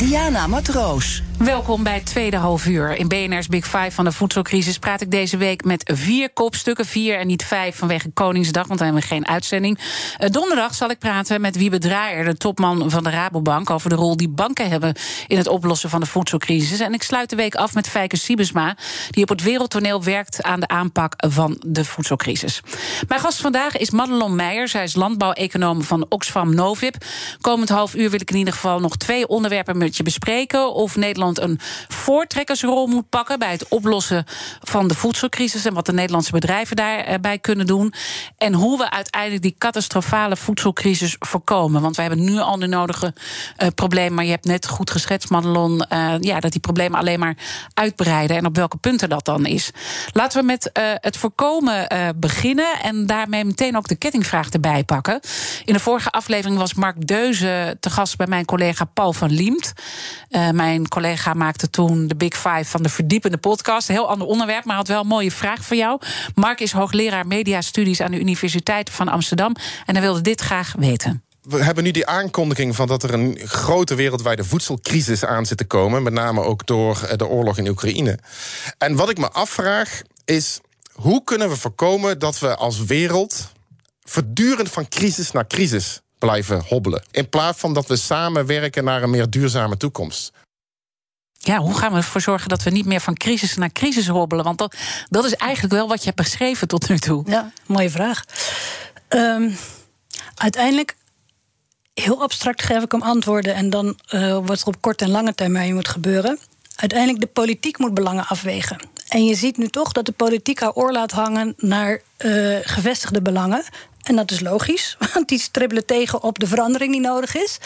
Diana Matroos. Welkom bij het tweede halfuur. In BNR's Big Five van de voedselcrisis praat ik deze week met vier kopstukken. Vier en niet vijf vanwege Koningsdag, want dan hebben we geen uitzending. Uh, donderdag zal ik praten met Wiebe Draaier, de topman van de Rabobank... over de rol die banken hebben in het oplossen van de voedselcrisis. En ik sluit de week af met Fijke Siebesma... die op het wereldtoneel werkt aan de aanpak van de voedselcrisis. Mijn gast vandaag is Madelon Meijer. Zij is landbouweconoom van Oxfam Novib. Komend half uur wil ik in ieder geval nog twee onderwerpen met je bespreken. Of Nederland een voortrekkersrol moet pakken bij het oplossen van de voedselcrisis en wat de Nederlandse bedrijven daarbij kunnen doen. En hoe we uiteindelijk die catastrofale voedselcrisis voorkomen. Want we hebben nu al de nodige uh, problemen, maar je hebt net goed geschetst, Madelon, uh, ja, dat die problemen alleen maar uitbreiden en op welke punten dat dan is. Laten we met het voorkomen beginnen en daarmee meteen ook de kettingvraag erbij pakken. In de vorige aflevering was Mark Deuze te gast bij mijn collega Paul van Liemt. mijn collega collega maakte toen de Big Five van de verdiepende podcast. Een heel ander onderwerp, maar had wel een mooie vraag voor jou. Mark is hoogleraar mediastudies aan de Universiteit van Amsterdam. En hij wilde dit graag weten we hebben nu die aankondiging van dat er een grote wereldwijde voedselcrisis aan zit te komen. Met name ook door eh, de oorlog in Oekraïne. En wat ik me afvraag is: hoe kunnen we voorkomen dat we als wereld voortdurend van crisis naar crisis blijven hobbelen? In plaats van dat we samenwerken naar een meer duurzame toekomst ja, hoe gaan we ervoor zorgen dat we niet meer van crisis naar crisis hobbelen? Want dat, dat is eigenlijk wel wat je hebt beschreven tot nu toe. Ja, mooie vraag. Um, uiteindelijk, heel abstract geef ik hem antwoorden en dan uh, wat er op korte en lange termijn moet gebeuren. Uiteindelijk, de politiek moet belangen afwegen. En je ziet nu toch dat de politiek haar oor laat hangen naar uh, gevestigde belangen. En dat is logisch, want die stribbelen tegen op de verandering die nodig is.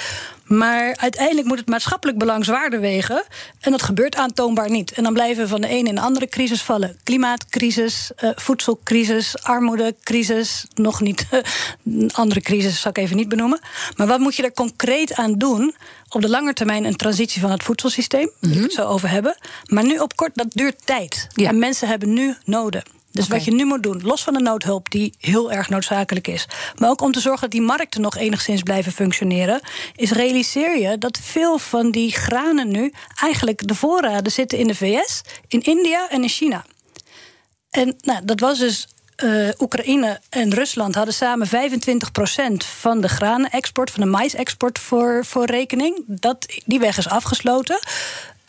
Maar uiteindelijk moet het maatschappelijk belang zwaarder wegen. En dat gebeurt aantoonbaar niet. En dan blijven we van de een in de andere crisis vallen. Klimaatcrisis, uh, voedselcrisis, armoedecrisis. Nog niet. een andere crisis zal ik even niet benoemen. Maar wat moet je er concreet aan doen? Op de lange termijn een transitie van het voedselsysteem. Mm -hmm. het zo over hebben. Maar nu op kort, dat duurt tijd. Ja. En mensen hebben nu noden. Dus okay. wat je nu moet doen, los van de noodhulp die heel erg noodzakelijk is, maar ook om te zorgen dat die markten nog enigszins blijven functioneren, is realiseer je dat veel van die granen nu eigenlijk de voorraden zitten in de VS, in India en in China. En nou, dat was dus uh, Oekraïne en Rusland hadden samen 25% van de granenexport, van de maïsexport voor, voor rekening. Dat, die weg is afgesloten.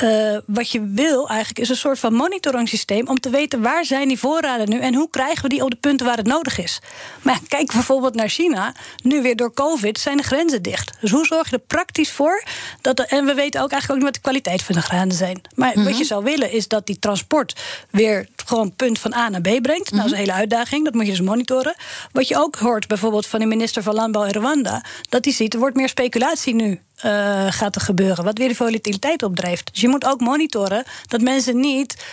Uh, wat je wil eigenlijk is een soort van monitoring systeem om te weten waar zijn die voorraden nu en hoe krijgen we die op de punten waar het nodig is. Maar kijk bijvoorbeeld naar China. Nu weer door COVID zijn de grenzen dicht. Dus hoe zorg je er praktisch voor dat en we weten ook eigenlijk ook niet wat de kwaliteit van de granen zijn. Maar mm -hmm. wat je mhm. zou willen is dat die transport weer gewoon punt van A naar B brengt. Mm -hmm. Nou, dat is een hele uitdaging. Dat moet je dus monitoren. Wat je ook hoort bijvoorbeeld van de minister van Landbouw in Rwanda, dat hij ziet er wordt meer speculatie nu uh, gaat er gebeuren. Wat weer de volatiliteit opdrijft. Dus je moet ook monitoren dat mensen niet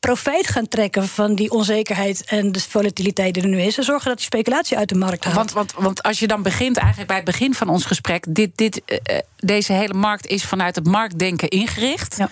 profijt gaan trekken van die onzekerheid en de volatiliteit die er nu is. En zorgen dat die speculatie uit de markt haalt. Want, want, want als je dan begint, eigenlijk bij het begin van ons gesprek, dit, dit, uh, deze hele markt is vanuit het marktdenken ingericht. Ja.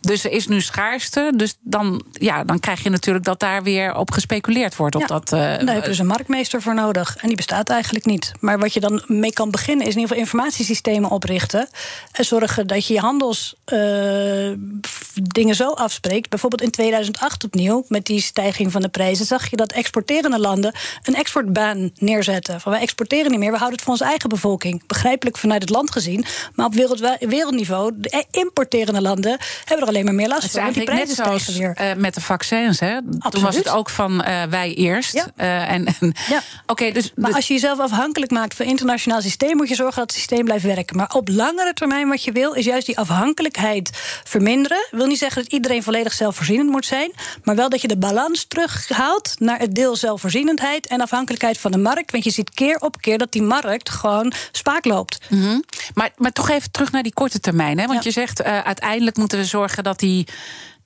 Dus er is nu schaarste. Dus dan, ja, dan krijg je natuurlijk dat daar weer op gespeculeerd wordt. Op ja, dat, uh, daar heb je dus een marktmeester voor nodig. En die bestaat eigenlijk niet. Maar wat je dan mee kan beginnen, is in ieder geval informatiesystemen oprichten. En zorgen dat je je handelsdingen uh, zo afspreekt. Bijvoorbeeld in 2008 opnieuw, met die stijging van de prijzen, zag je dat exporterende landen een exportbaan neerzetten. Van wij exporteren niet meer, we houden het voor onze eigen bevolking. Begrijpelijk vanuit het land gezien. Maar op wereld, wereldniveau, de importerende landen hebben er alleen maar meer last van. Het is eigenlijk net zoals uh, met de vaccins. Hè? Toen was het ook van uh, wij eerst. Ja. Uh, en, en, ja. okay, dus, maar als je jezelf afhankelijk maakt van internationaal systeem... moet je zorgen dat het systeem blijft werken. Maar op langere termijn wat je wil... is juist die afhankelijkheid verminderen. Ik wil niet zeggen dat iedereen volledig zelfvoorzienend moet zijn... maar wel dat je de balans terughaalt naar het deel zelfvoorzienendheid... en afhankelijkheid van de markt. Want je ziet keer op keer dat die markt gewoon spaak loopt. Mm -hmm. maar, maar toch even terug naar die korte termijn. Hè? Want ja. je zegt uh, uiteindelijk moeten we zorgen dat die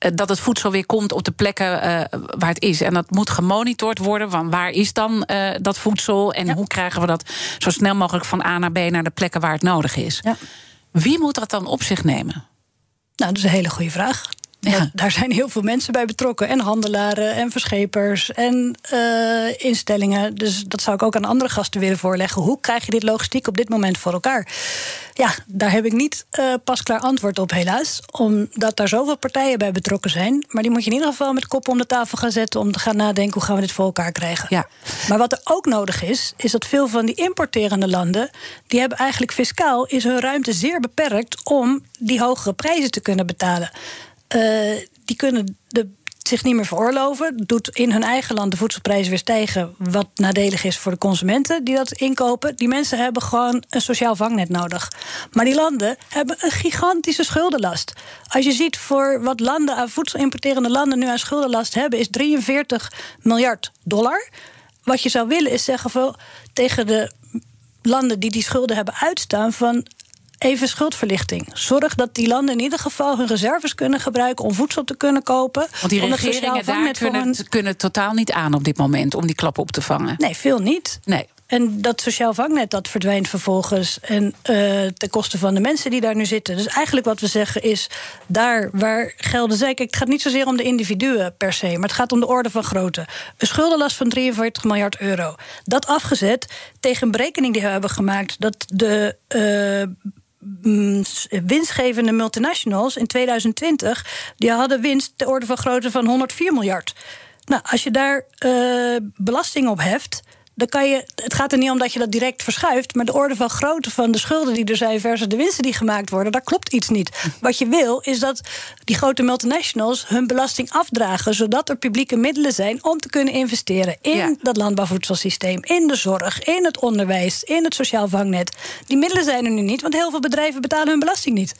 uh, dat het voedsel weer komt op de plekken uh, waar het is. En dat moet gemonitord worden. Van waar is dan uh, dat voedsel? En ja. hoe krijgen we dat zo snel mogelijk van A naar B naar de plekken waar het nodig is? Ja. Wie moet dat dan op zich nemen? Nou, dat is een hele goede vraag. Ja. Daar zijn heel veel mensen bij betrokken. En handelaren en verschepers en uh, instellingen. Dus dat zou ik ook aan andere gasten willen voorleggen. Hoe krijg je dit logistiek op dit moment voor elkaar? Ja, daar heb ik niet uh, pasklaar antwoord op, helaas. Omdat daar zoveel partijen bij betrokken zijn. Maar die moet je in ieder geval met kop om de tafel gaan zetten. om te gaan nadenken hoe gaan we dit voor elkaar krijgen. Ja. Maar wat er ook nodig is, is dat veel van die importerende landen. die hebben eigenlijk fiscaal is hun ruimte zeer beperkt om die hogere prijzen te kunnen betalen. Uh, die kunnen de, zich niet meer veroorloven. Doet in hun eigen land de voedselprijzen weer stijgen. Wat nadelig is voor de consumenten die dat inkopen. Die mensen hebben gewoon een sociaal vangnet nodig. Maar die landen hebben een gigantische schuldenlast. Als je ziet voor wat landen aan voedselimporterende landen nu aan schuldenlast hebben, is 43 miljard dollar. Wat je zou willen is zeggen van, tegen de landen die die schulden hebben uitstaan van even schuldverlichting. Zorg dat die landen in ieder geval hun reserves kunnen gebruiken om voedsel te kunnen kopen. Want die regeringen daar kunnen, kunnen totaal niet aan op dit moment om die klap op te vangen. Nee, veel niet. Nee. En dat sociaal vangnet dat verdwijnt vervolgens en uh, ten koste van de mensen die daar nu zitten. Dus eigenlijk wat we zeggen is, daar waar gelden zijn... Kijk, het gaat niet zozeer om de individuen per se, maar het gaat om de orde van grootte. Een schuldenlast van 43 miljard euro. Dat afgezet tegen een berekening die we hebben gemaakt... dat de uh, Mm, winstgevende multinationals in 2020... die hadden winst ter orde van grootte van 104 miljard. Nou, als je daar uh, belasting op heft dan kan je, het gaat er niet om dat je dat direct verschuift, maar de orde van grootte van de schulden die er zijn versus de winsten die gemaakt worden, daar klopt iets niet. Wat je wil is dat die grote multinationals hun belasting afdragen, zodat er publieke middelen zijn om te kunnen investeren in dat landbouwvoedselsysteem, in de zorg, in het onderwijs, in het sociaal vangnet. Die middelen zijn er nu niet, want heel veel bedrijven betalen hun belasting niet.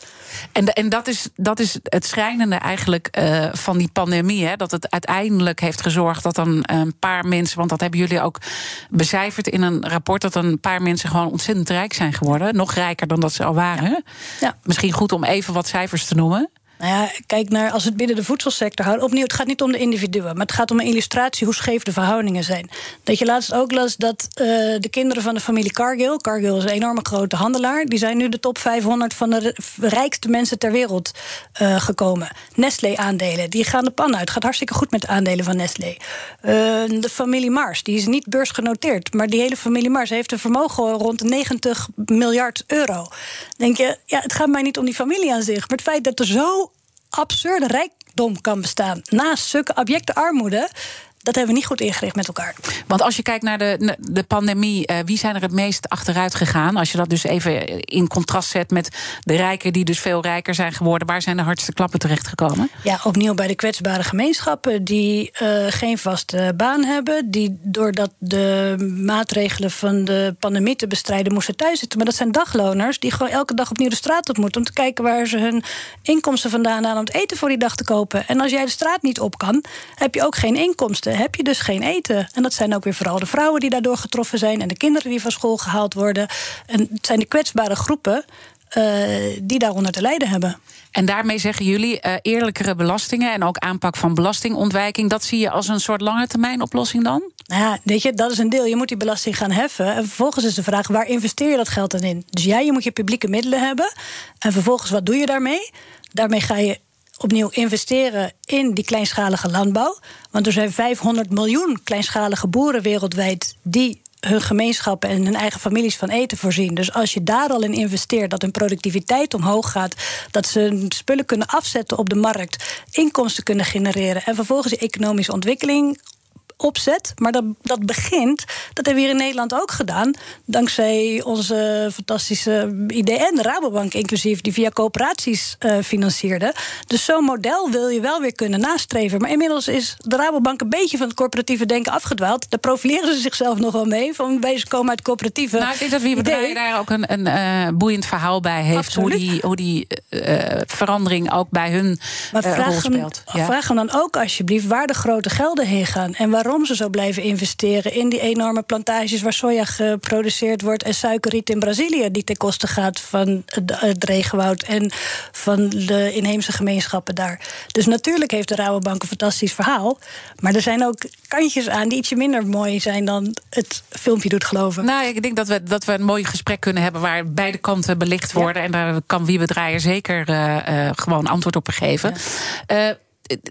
En, en dat, is, dat is het schrijnende eigenlijk uh, van die pandemie, hè, dat het uiteindelijk heeft gezorgd dat dan een paar mensen, want dat hebben jullie ook becijferd in een rapport dat een paar mensen gewoon ontzettend rijk zijn geworden. Nog rijker dan dat ze al waren. Ja. Misschien goed om even wat cijfers te noemen. Nou ja, kijk naar als het binnen de voedselsector houdt. Opnieuw, het gaat niet om de individuen, maar het gaat om een illustratie hoe scheef de verhoudingen zijn. Dat je laatst ook las dat uh, de kinderen van de familie Cargill, Cargill is een enorme grote handelaar, die zijn nu de top 500 van de rijkste mensen ter wereld uh, gekomen. Nestlé-aandelen, die gaan de pan uit. Gaat hartstikke goed met de aandelen van Nestlé. Uh, de familie Mars, die is niet beursgenoteerd, maar die hele familie Mars heeft een vermogen rond de 90 miljard euro. Denk je, ja, het gaat mij niet om die familie aan zich, maar het feit dat er zo absurde rijkdom kan bestaan. Naast zulke abjecte armoede dat hebben we niet goed ingericht met elkaar. Want als je kijkt naar de, de pandemie, uh, wie zijn er het meest achteruit gegaan? Als je dat dus even in contrast zet met de rijken die dus veel rijker zijn geworden, waar zijn de hardste klappen terechtgekomen? Ja, opnieuw bij de kwetsbare gemeenschappen die uh, geen vaste baan hebben, die doordat de maatregelen van de pandemie te bestrijden moesten thuiszitten. Maar dat zijn dagloners die gewoon elke dag opnieuw de straat op moeten om te kijken waar ze hun inkomsten vandaan halen om het eten voor die dag te kopen. En als jij de straat niet op kan, heb je ook geen inkomsten heb je dus geen eten. En dat zijn ook weer vooral de vrouwen die daardoor getroffen zijn... en de kinderen die van school gehaald worden. En het zijn de kwetsbare groepen uh, die daaronder te lijden hebben. En daarmee zeggen jullie uh, eerlijkere belastingen en ook aanpak van belastingontwijking. Dat zie je als een soort lange termijn oplossing dan? Nou ja, weet je, dat is een deel. Je moet die belasting gaan heffen. En vervolgens is de vraag: waar investeer je dat geld dan in? Dus ja, je moet je publieke middelen hebben. En vervolgens, wat doe je daarmee? Daarmee ga je opnieuw investeren in die kleinschalige landbouw. Want er zijn 500 miljoen kleinschalige boeren wereldwijd die hun gemeenschappen en hun eigen families van eten voorzien. Dus als je daar al in investeert, dat hun productiviteit omhoog gaat, dat ze spullen kunnen afzetten op de markt, inkomsten kunnen genereren en vervolgens die economische ontwikkeling opzet. Maar dat, dat begint, dat hebben we hier in Nederland ook gedaan. Dankzij onze fantastische IDN, de Rabobank inclusief, die via coöperaties uh, financierde. Dus zo'n model wil je wel weer kunnen nastreven. Maar inmiddels is de Rabobank een beetje van het corporatieve denken afgedwaald. Daar profileren ze zichzelf nog wel mee. Van wij komen uit coöperatieve. Nou, ik denk dat wie daar ook een, een uh, boeiend verhaal bij heeft. Hoe die, hoe die uh, verandering ook bij hun maar vraag rol speelt. Hem, ja? Vraag hem dan ook alsjeblieft waar de grote gelden heen gaan en waarom waarom ze zo blijven investeren in die enorme plantages waar soja geproduceerd wordt en suikerriet in Brazilië, die ten koste gaat van het regenwoud en van de inheemse gemeenschappen daar. Dus natuurlijk heeft de Rabobank een fantastisch verhaal. Maar er zijn ook kantjes aan die ietsje minder mooi zijn dan het filmpje doet geloven. Nou, ik denk dat we, dat we een mooi gesprek kunnen hebben waar beide kanten belicht worden. En daar kan wie Draaier zeker uh, uh, gewoon antwoord op geven. Ja. Uh,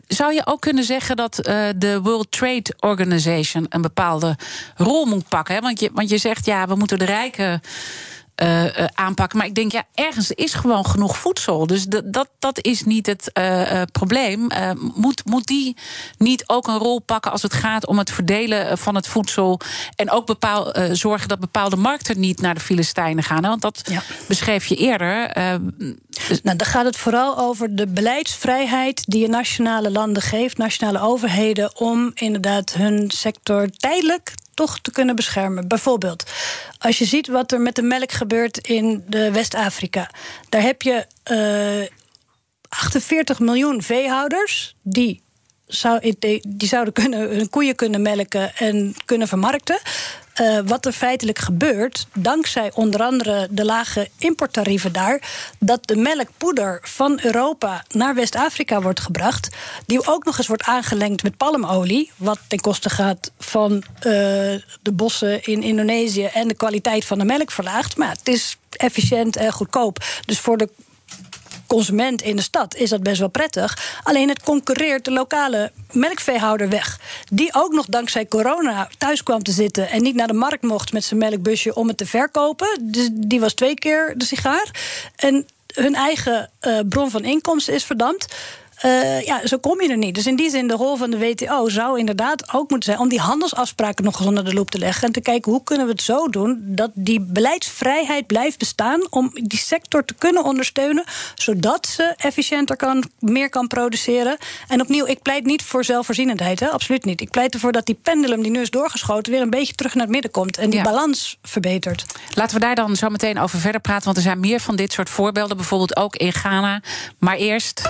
zou je ook kunnen zeggen dat uh, de World Trade Organization een bepaalde rol moet pakken? Hè? Want, je, want je zegt ja, we moeten de rijken uh, uh, aanpakken. Maar ik denk, ja, ergens is gewoon genoeg voedsel. Dus dat, dat is niet het uh, probleem. moet, moet die niet ook een rol pakken als het gaat om het verdelen van het voedsel? En ook bepaal, zorgen dat bepaalde markten niet naar de Filistijnen gaan? Hè? Want dat ja. beschreef je eerder. nou, dan gaat het vooral over de beleidsvrijheid die je nationale landen geeft, nationale overheden, om inderdaad hun sector tijdelijk toch te kunnen beschermen. Bijvoorbeeld, als je ziet wat er met de melk gebeurt in West-Afrika. Daar heb je uh, eh, 48 miljoen veehouders die zou, die zouden kunnen, hun koeien kunnen melken en kunnen vermarkten. Uh, wat er feitelijk gebeurt, dankzij onder andere de lage importtarieven daar, dat de melkpoeder van Europa naar West-Afrika wordt gebracht, die ook nog eens wordt aangelengd met palmolie, wat ten koste gaat van uh, de bossen in Indonesië en de kwaliteit van de melk verlaagt. Maar het is efficiënt en goedkoop. Dus voor de consument in de stad is dat best wel prettig. Alleen het concurreert de lokale melkveehouder weg. Die ook nog dankzij corona thuis kwam te zitten en niet naar de markt mocht met zijn melkbusje om het te verkopen. Dus die was twee keer de sigaar. En hun eigen uh, bron van inkomsten is verdampt. Uh, ja, zo kom je er niet. Dus in die zin, de rol van de WTO zou inderdaad ook moeten zijn om die handelsafspraken nog eens onder de loep te leggen. En te kijken hoe kunnen we het zo doen dat die beleidsvrijheid blijft bestaan. Om die sector te kunnen ondersteunen, zodat ze efficiënter kan, meer kan produceren. En opnieuw, ik pleit niet voor zelfvoorzienendheid, hè? absoluut niet. Ik pleit ervoor dat die pendulum die nu is doorgeschoten weer een beetje terug naar het midden komt. En die balans verbetert. Laten we daar dan zo meteen over verder praten. Want er zijn meer van dit soort voorbeelden, bijvoorbeeld ook in Ghana. Maar eerst.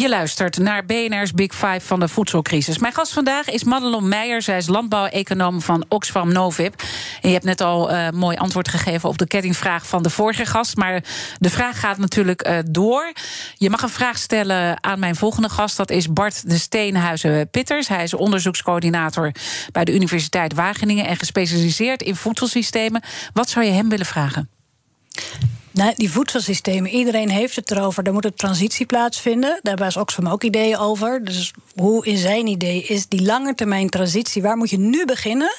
Je luistert naar BNR's Big Five van de voedselcrisis. Mijn gast vandaag is Madelon Meijer. Zij is landbouweconoom van Oxfam Novib. Je hebt net al uh, mooi antwoord gegeven op de kettingvraag van de vorige gast. Maar de vraag gaat natuurlijk uh, door. Je mag een vraag stellen aan mijn volgende gast. Dat is Bart de Steenhuizen-Pitters. Hij is onderzoekscoördinator bij de Universiteit Wageningen... en gespecialiseerd in voedselsystemen. Wat zou je hem willen vragen? Nou, die voedselsystemen, iedereen heeft het erover. Er moet een transitie plaatsvinden. Daar was Oxfam ook ideeën over. Dus hoe in zijn idee is die langetermijn transitie... waar moet je nu beginnen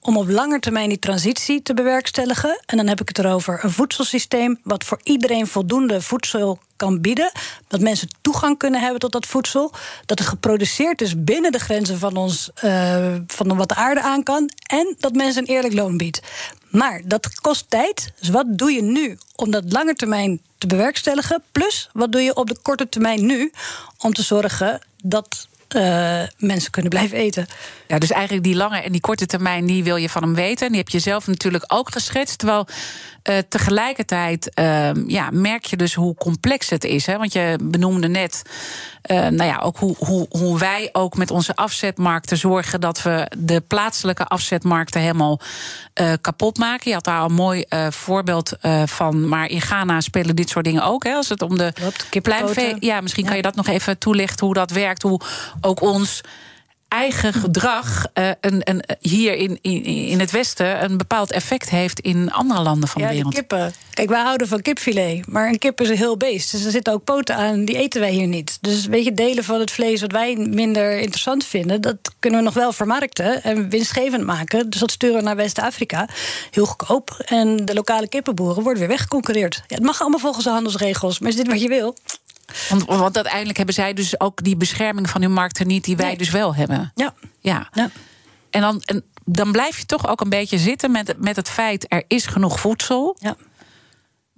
om op lange termijn die transitie te bewerkstelligen. En dan heb ik het erover een voedselsysteem wat voor iedereen voldoende voedsel kan bieden. Dat mensen toegang kunnen hebben tot dat voedsel. Dat het geproduceerd is binnen de grenzen van, ons, uh, van wat de aarde aan kan. En dat mensen een eerlijk loon biedt. Maar dat kost tijd. Dus wat doe je nu om dat lange termijn te bewerkstelligen? Plus, wat doe je op de korte termijn nu om te zorgen dat uh, mensen kunnen blijven eten. Ja, dus eigenlijk die lange en die korte termijn, die wil je van hem weten. En die heb je zelf natuurlijk ook geschetst. Terwijl uh, tegelijkertijd uh, ja, merk je dus hoe complex het is. Hè? Want je benoemde net uh, nou ja, ook hoe, hoe, hoe wij ook met onze afzetmarkten zorgen dat we de plaatselijke afzetmarkten helemaal kapot maken. Je had daar al een mooi voorbeeld van. Maar in Ghana spelen dit soort dingen ook. Hè? Als het om de pleinvee. Ja, misschien kan je dat nog even toelichten hoe dat werkt. Hoe ook ons eigen gedrag uh, een, een, hier in, in, in het Westen een bepaald effect heeft in andere landen van de wereld. kippen. Kijk, wij houden van kipfilet, maar een kip is een heel beest. Dus er zitten ook poten aan, die eten wij hier niet. Dus weet je, delen van het vlees wat wij minder interessant vinden, dat kunnen we nog wel vermarkten en winstgevend maken. Dus dat sturen we naar West-Afrika. Heel goedkoop. En de lokale kippenboeren worden weer weggeconcurreerd. Ja, het mag allemaal volgens de handelsregels, maar is dit wat je wil? Want, want uiteindelijk hebben zij dus ook die bescherming van hun markten niet, die wij dus wel hebben. Ja. ja. ja. En dan, en dan blijf je toch ook een beetje zitten met, met het feit... er is genoeg voedsel. Ja.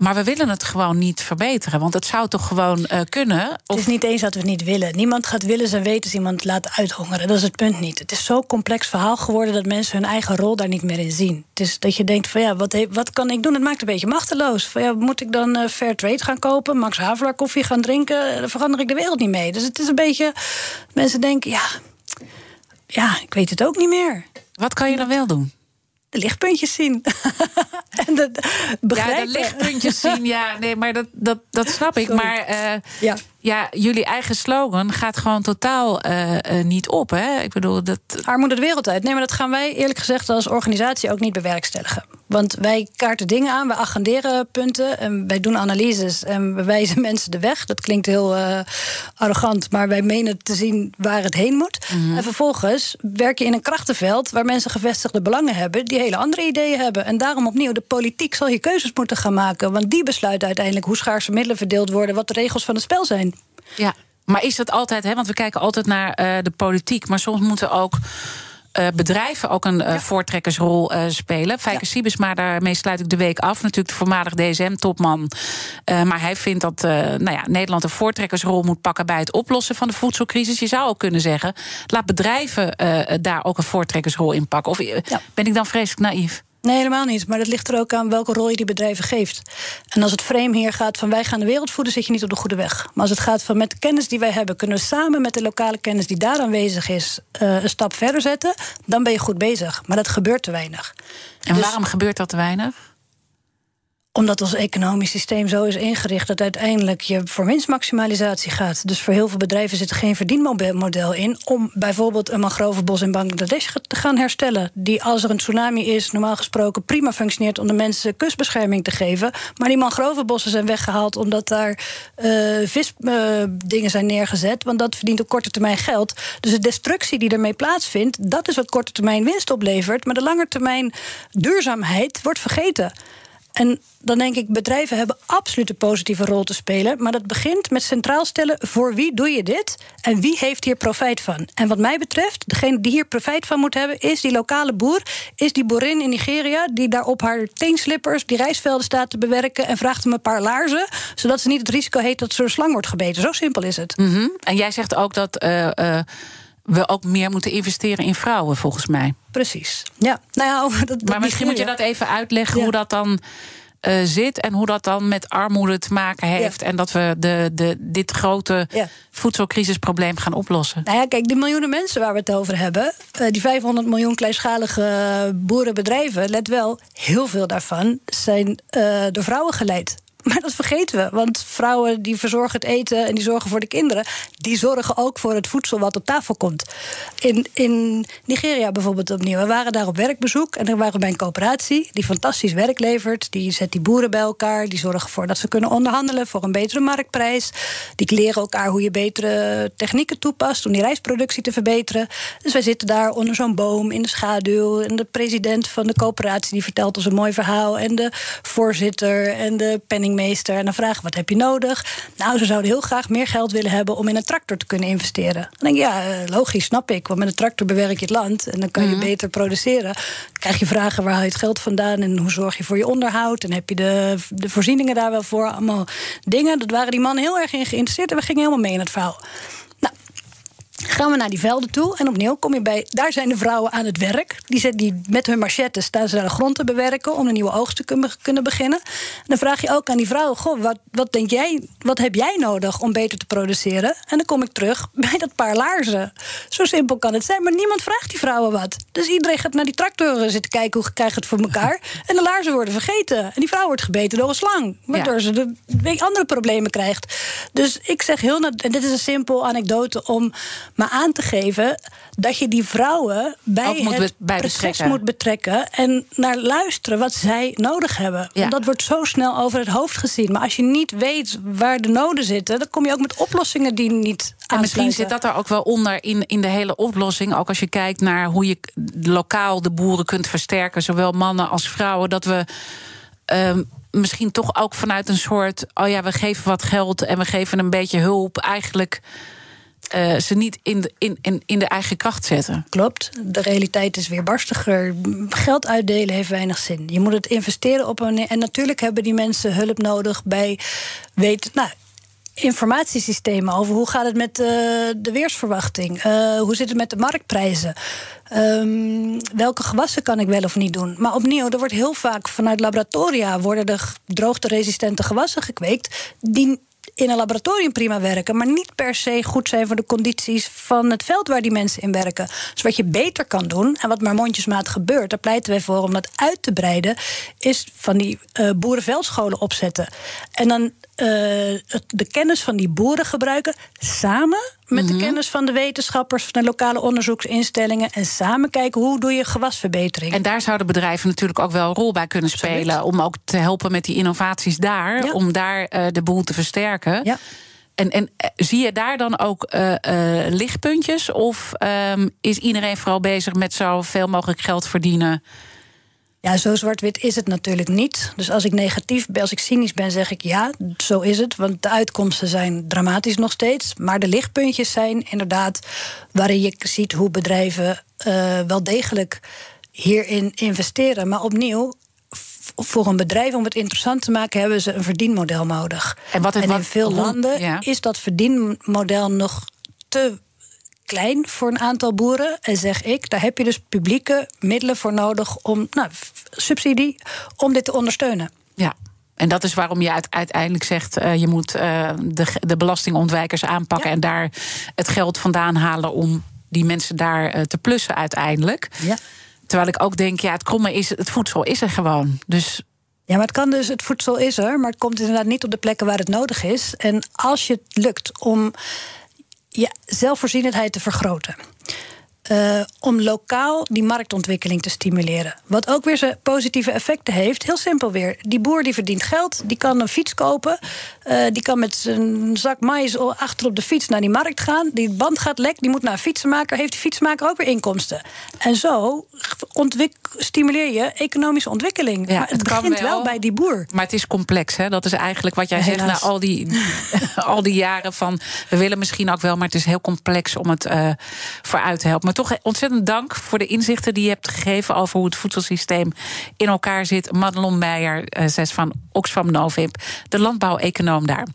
Maar we willen het gewoon niet verbeteren. Want het zou toch gewoon uh, kunnen? Of... Het is niet eens dat we het niet willen. Niemand gaat willen zijn weten iemand laten uithongeren. Dat is het punt niet. Het is zo'n complex verhaal geworden dat mensen hun eigen rol daar niet meer in zien. Het is dat je denkt van ja, wat, wat kan ik doen? Het maakt een beetje machteloos. Van, ja, moet ik dan uh, fair trade gaan kopen? Max Havelaar koffie gaan drinken? Daar verander ik de wereld niet mee. Dus het is een beetje. Mensen denken ja, ja, ik weet het ook niet meer. Wat kan je dan wel doen? De lichtpuntjes zien. en de, Ja, de lichtpuntjes zien, ja, nee, maar dat, dat, dat snap ik. Maar uh, ja. Ja, jullie eigen slogan gaat gewoon totaal uh, uh, niet op. Hè? Ik bedoel, dat. Armoede de wereld uit. Nee, maar dat gaan wij eerlijk gezegd als organisatie ook niet bewerkstelligen. Want wij kaarten dingen aan, wij agenderen punten en wij doen analyses en we wijzen mensen de weg. Dat klinkt heel uh, arrogant, maar wij menen te zien waar het heen moet. Mm -hmm. En vervolgens werk je in een krachtenveld waar mensen gevestigde belangen hebben die hele andere ideeën hebben. En daarom opnieuw, de politiek zal hier keuzes moeten gaan maken. Want die besluit uiteindelijk hoe schaarse middelen verdeeld worden, wat de regels van het spel zijn. Ja, maar is dat altijd, hè? want we kijken altijd naar uh, de politiek, maar soms moeten ook. Uh, bedrijven ook een uh, ja. voortrekkersrol uh, spelen. Fijke ja. Siebesma, daarmee sluit ik de week af. Natuurlijk de voormalig DSM-topman. maar hij vindt dat nou ja, Nederland een voortrekkersrol moet pakken... bij het oplossen van de voedselcrisis. Je zou ook kunnen zeggen, laat bedrijven daar ook een voortrekkersrol in pakken. Of ben ik dan vreselijk naïef? Nee, helemaal niet. Maar dat ligt er ook aan welke rol je die bedrijven geeft. En als het frame hier gaat van wij gaan de wereld voeden, zit je niet op de goede weg. Maar als het gaat van met de kennis die wij hebben, kunnen we samen met de lokale kennis die daar aanwezig is, uh, een stap verder zetten, dan ben je goed bezig. Maar dat gebeurt te weinig. En dus, waarom gebeurt dat te weinig? Omdat ons economisch systeem zo is ingericht dat uiteindelijk je voor winstmaximalisatie gaat. Dus voor heel veel bedrijven zit er geen verdienmodel in om bijvoorbeeld een mangrovenbos in Bangladesh te gaan herstellen. Die als er een tsunami is, normaal gesproken prima functioneert om de mensen kustbescherming te geven. Maar die mangrovenbossen zijn weggehaald omdat daar uh, visdingen uh, zijn neergezet. Want dat verdient op korte termijn geld. Dus de destructie die ermee plaatsvindt, dat is wat korte termijn winst oplevert. Maar de lange termijn duurzaamheid wordt vergeten. En dan denk ik, bedrijven hebben absoluut een positieve rol te spelen. Maar dat begint met centraal stellen: voor wie doe je dit? En wie heeft hier profijt van? En wat mij betreft, degene die hier profijt van moet hebben, is die lokale boer. Is die boerin in Nigeria, die daar op haar teenslippers die rijstvelden staat te bewerken. en vraagt hem een paar laarzen. zodat ze niet het risico heeft dat ze een slang wordt gebeten. Zo simpel is het. -hmm. En jij zegt ook dat. Uh, uh we ook meer moeten investeren in vrouwen, volgens mij. Precies. Ja. Nou ja, dat, maar misschien moet je dat even uitleggen ja. hoe dat dan. Uh, zit en hoe dat dan met armoede te maken heeft. Ja. En dat we de, de, dit grote ja. voedselcrisisprobleem gaan oplossen. Nou ja, kijk, de miljoenen mensen waar we het over hebben, uh, die 500 miljoen kleinschalige boerenbedrijven, let wel, heel veel daarvan zijn uh, door vrouwen geleid. Maar dat vergeten we. Want vrouwen die verzorgen het eten en die zorgen voor de kinderen, die zorgen ook voor het voedsel wat op tafel komt. In, in Nigeria bijvoorbeeld opnieuw. We waren daar op werkbezoek en dan waren we bij een coöperatie die fantastisch werk levert. Die zet die boeren bij elkaar. Die zorgen ervoor dat ze kunnen onderhandelen voor een betere marktprijs. Die leren elkaar hoe je betere technieken toepast om die rijstproductie te verbeteren. Dus wij zitten daar onder zo'n boom in de schaduw. En de president van de coöperatie die vertelt ons een mooi verhaal. En de voorzitter en de penning meester en dan vragen wat heb je nodig? Nou, ze zouden heel graag meer geld willen hebben om in een tractor te kunnen investeren. Dan denk ik, ja, logisch, snap ik. Want met een tractor bewerk je het land en dan kan je mm -hmm. beter produceren. Dan krijg je vragen waar haal je het geld vandaan en hoe zorg je voor je onderhoud en heb je de, de voorzieningen daar wel voor? Allemaal dingen. Dat waren die mannen heel erg in geïnteresseerd en we gingen helemaal mee in het verhaal. Gaan we naar die velden toe en opnieuw kom je bij. Daar zijn de vrouwen aan het werk. Die, zet, die met hun machetten staan ze daar de grond te bewerken om een nieuwe oogst te kunnen, beginnen. En dan vraag je ook aan die vrouwen: Goh, wat, wat denk jij, wat heb jij nodig om beter te produceren? En dan kom ik terug bij dat paar laarzen. Zo simpel kan het zijn, maar niemand vraagt die vrouwen wat. Dus iedereen gaat naar die tractoren zitten kijken hoe krijg het voor elkaar. En de laarzen worden vergeten. En die vrouw wordt gebeten door een slang. Waardoor ja. ze de, de andere problemen krijgt. Dus ik zeg heel, en dit is een simpel anekdote om maar aan te geven dat je die vrouwen bij moet het bij proces betrekken. moet betrekken en naar luisteren wat zij nodig hebben. Ja. Want dat wordt zo snel over het hoofd gezien. Maar als je niet weet waar de noden zitten, dan kom je ook met oplossingen die niet en misschien zit dat er ook wel onder in, in de hele oplossing. Ook als je kijkt naar hoe je lokaal de boeren kunt versterken, zowel mannen als vrouwen, dat we. Um, misschien toch ook vanuit een soort. Oh ja, we geven wat geld en we geven een beetje hulp. Eigenlijk eh, ze niet in de, in, in, in de eigen kracht zetten. Klopt. De realiteit is weer barstiger. Geld uitdelen heeft weinig zin. Je moet het investeren op een. En natuurlijk hebben die mensen hulp nodig bij. Weet, nou, informatiesystemen over hoe gaat het met uh, de weersverwachting, uh, hoe zit het met de marktprijzen, um, welke gewassen kan ik wel of niet doen. Maar opnieuw, er wordt heel vaak vanuit laboratoria worden de droogteresistente gewassen gekweekt die in een laboratorium prima werken, maar niet per se goed zijn voor de condities van het veld waar die mensen in werken. Dus wat je beter kan doen, en wat maar mondjesmaat gebeurt, daar pleiten wij voor om dat uit te breiden, is van die uh, boerenveldscholen opzetten. En dan uh, de kennis van die boeren gebruiken samen met de mhm. kennis van de wetenschappers, van de lokale onderzoeksinstellingen en samen kijken hoe doe je gewasverbetering. En daar zouden bedrijven natuurlijk ook wel een rol bij kunnen spelen om ook te helpen met die innovaties daar, om daar uh, de boel te versterken. Ja. En, en zie je daar dan ook uh, lichtpuntjes? Of um, is iedereen vooral bezig met zoveel mogelijk geld verdienen? Ja, zo zwart-wit is het natuurlijk niet. Dus als ik negatief ben, als ik cynisch ben, zeg ik ja, zo is het. Want de uitkomsten zijn dramatisch nog steeds. Maar de lichtpuntjes zijn inderdaad waarin je ziet hoe bedrijven uh, wel degelijk hierin investeren. Maar opnieuw, voor een bedrijf om het interessant te maken, hebben ze een verdienmodel nodig. En, wat, en in veel landen is dat verdienmodel nog te klein voor een aantal boeren. En zeg ik, daar heb je dus publieke middelen voor nodig om, nou, subsidie, om dit te ondersteunen. Ja. En dat is waarom je uiteindelijk zegt: uh, je moet uh, de, de belastingontwijkers aanpakken en daar het geld vandaan halen om die mensen daar uh, te plussen uiteindelijk. Ja. Terwijl ik ook denk, ja, het kromme is, het voedsel is er gewoon. Dus ja, maar het kan dus, het voedsel is er, maar het komt inderdaad niet op de plekken waar het nodig is. En als je het lukt om je zelfvoorzienendheid te vergroten. Uh, om lokaal die marktontwikkeling te stimuleren. Wat ook weer zijn positieve effecten heeft. Heel simpel weer. Die boer die verdient geld, die kan een fiets kopen. Uh, die kan met zijn zak mais achter op de fiets naar die markt gaan. Die band gaat lek, die moet naar een fietsenmaker. Heeft die fietsenmaker ook weer inkomsten. En zo stimuleer je economische ontwikkeling. Ja, maar het, het begint wel, wel, bij die boer. Maar het is complex, hè? Dat is eigenlijk wat jij zegt na al die, al die jaren van... we willen misschien ook wel, maar het is heel complex om het uh, vooruit te helpen. Maar toch ontzettend dank voor de inzichten die je hebt gegeven over hoe het voedselsysteem in elkaar zit. Madelon Meijer, uh, zes van Oxfam Novib, de landbouweconoom daar.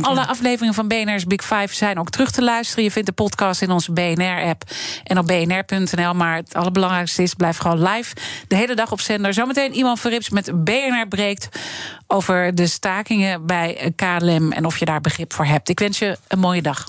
Alle afleveringen van BNR's Big Five zijn ook terug te luisteren. Je vindt de podcast in onze BNR-app en op bnr.nl. Maar het allerbelangrijkste is, blijf gewoon live de hele dag op zender. Zometeen iemand Verrips met BNR breekt over de stakingen bij KLM en of je daar begrip voor hebt. Ik wens je een mooie dag.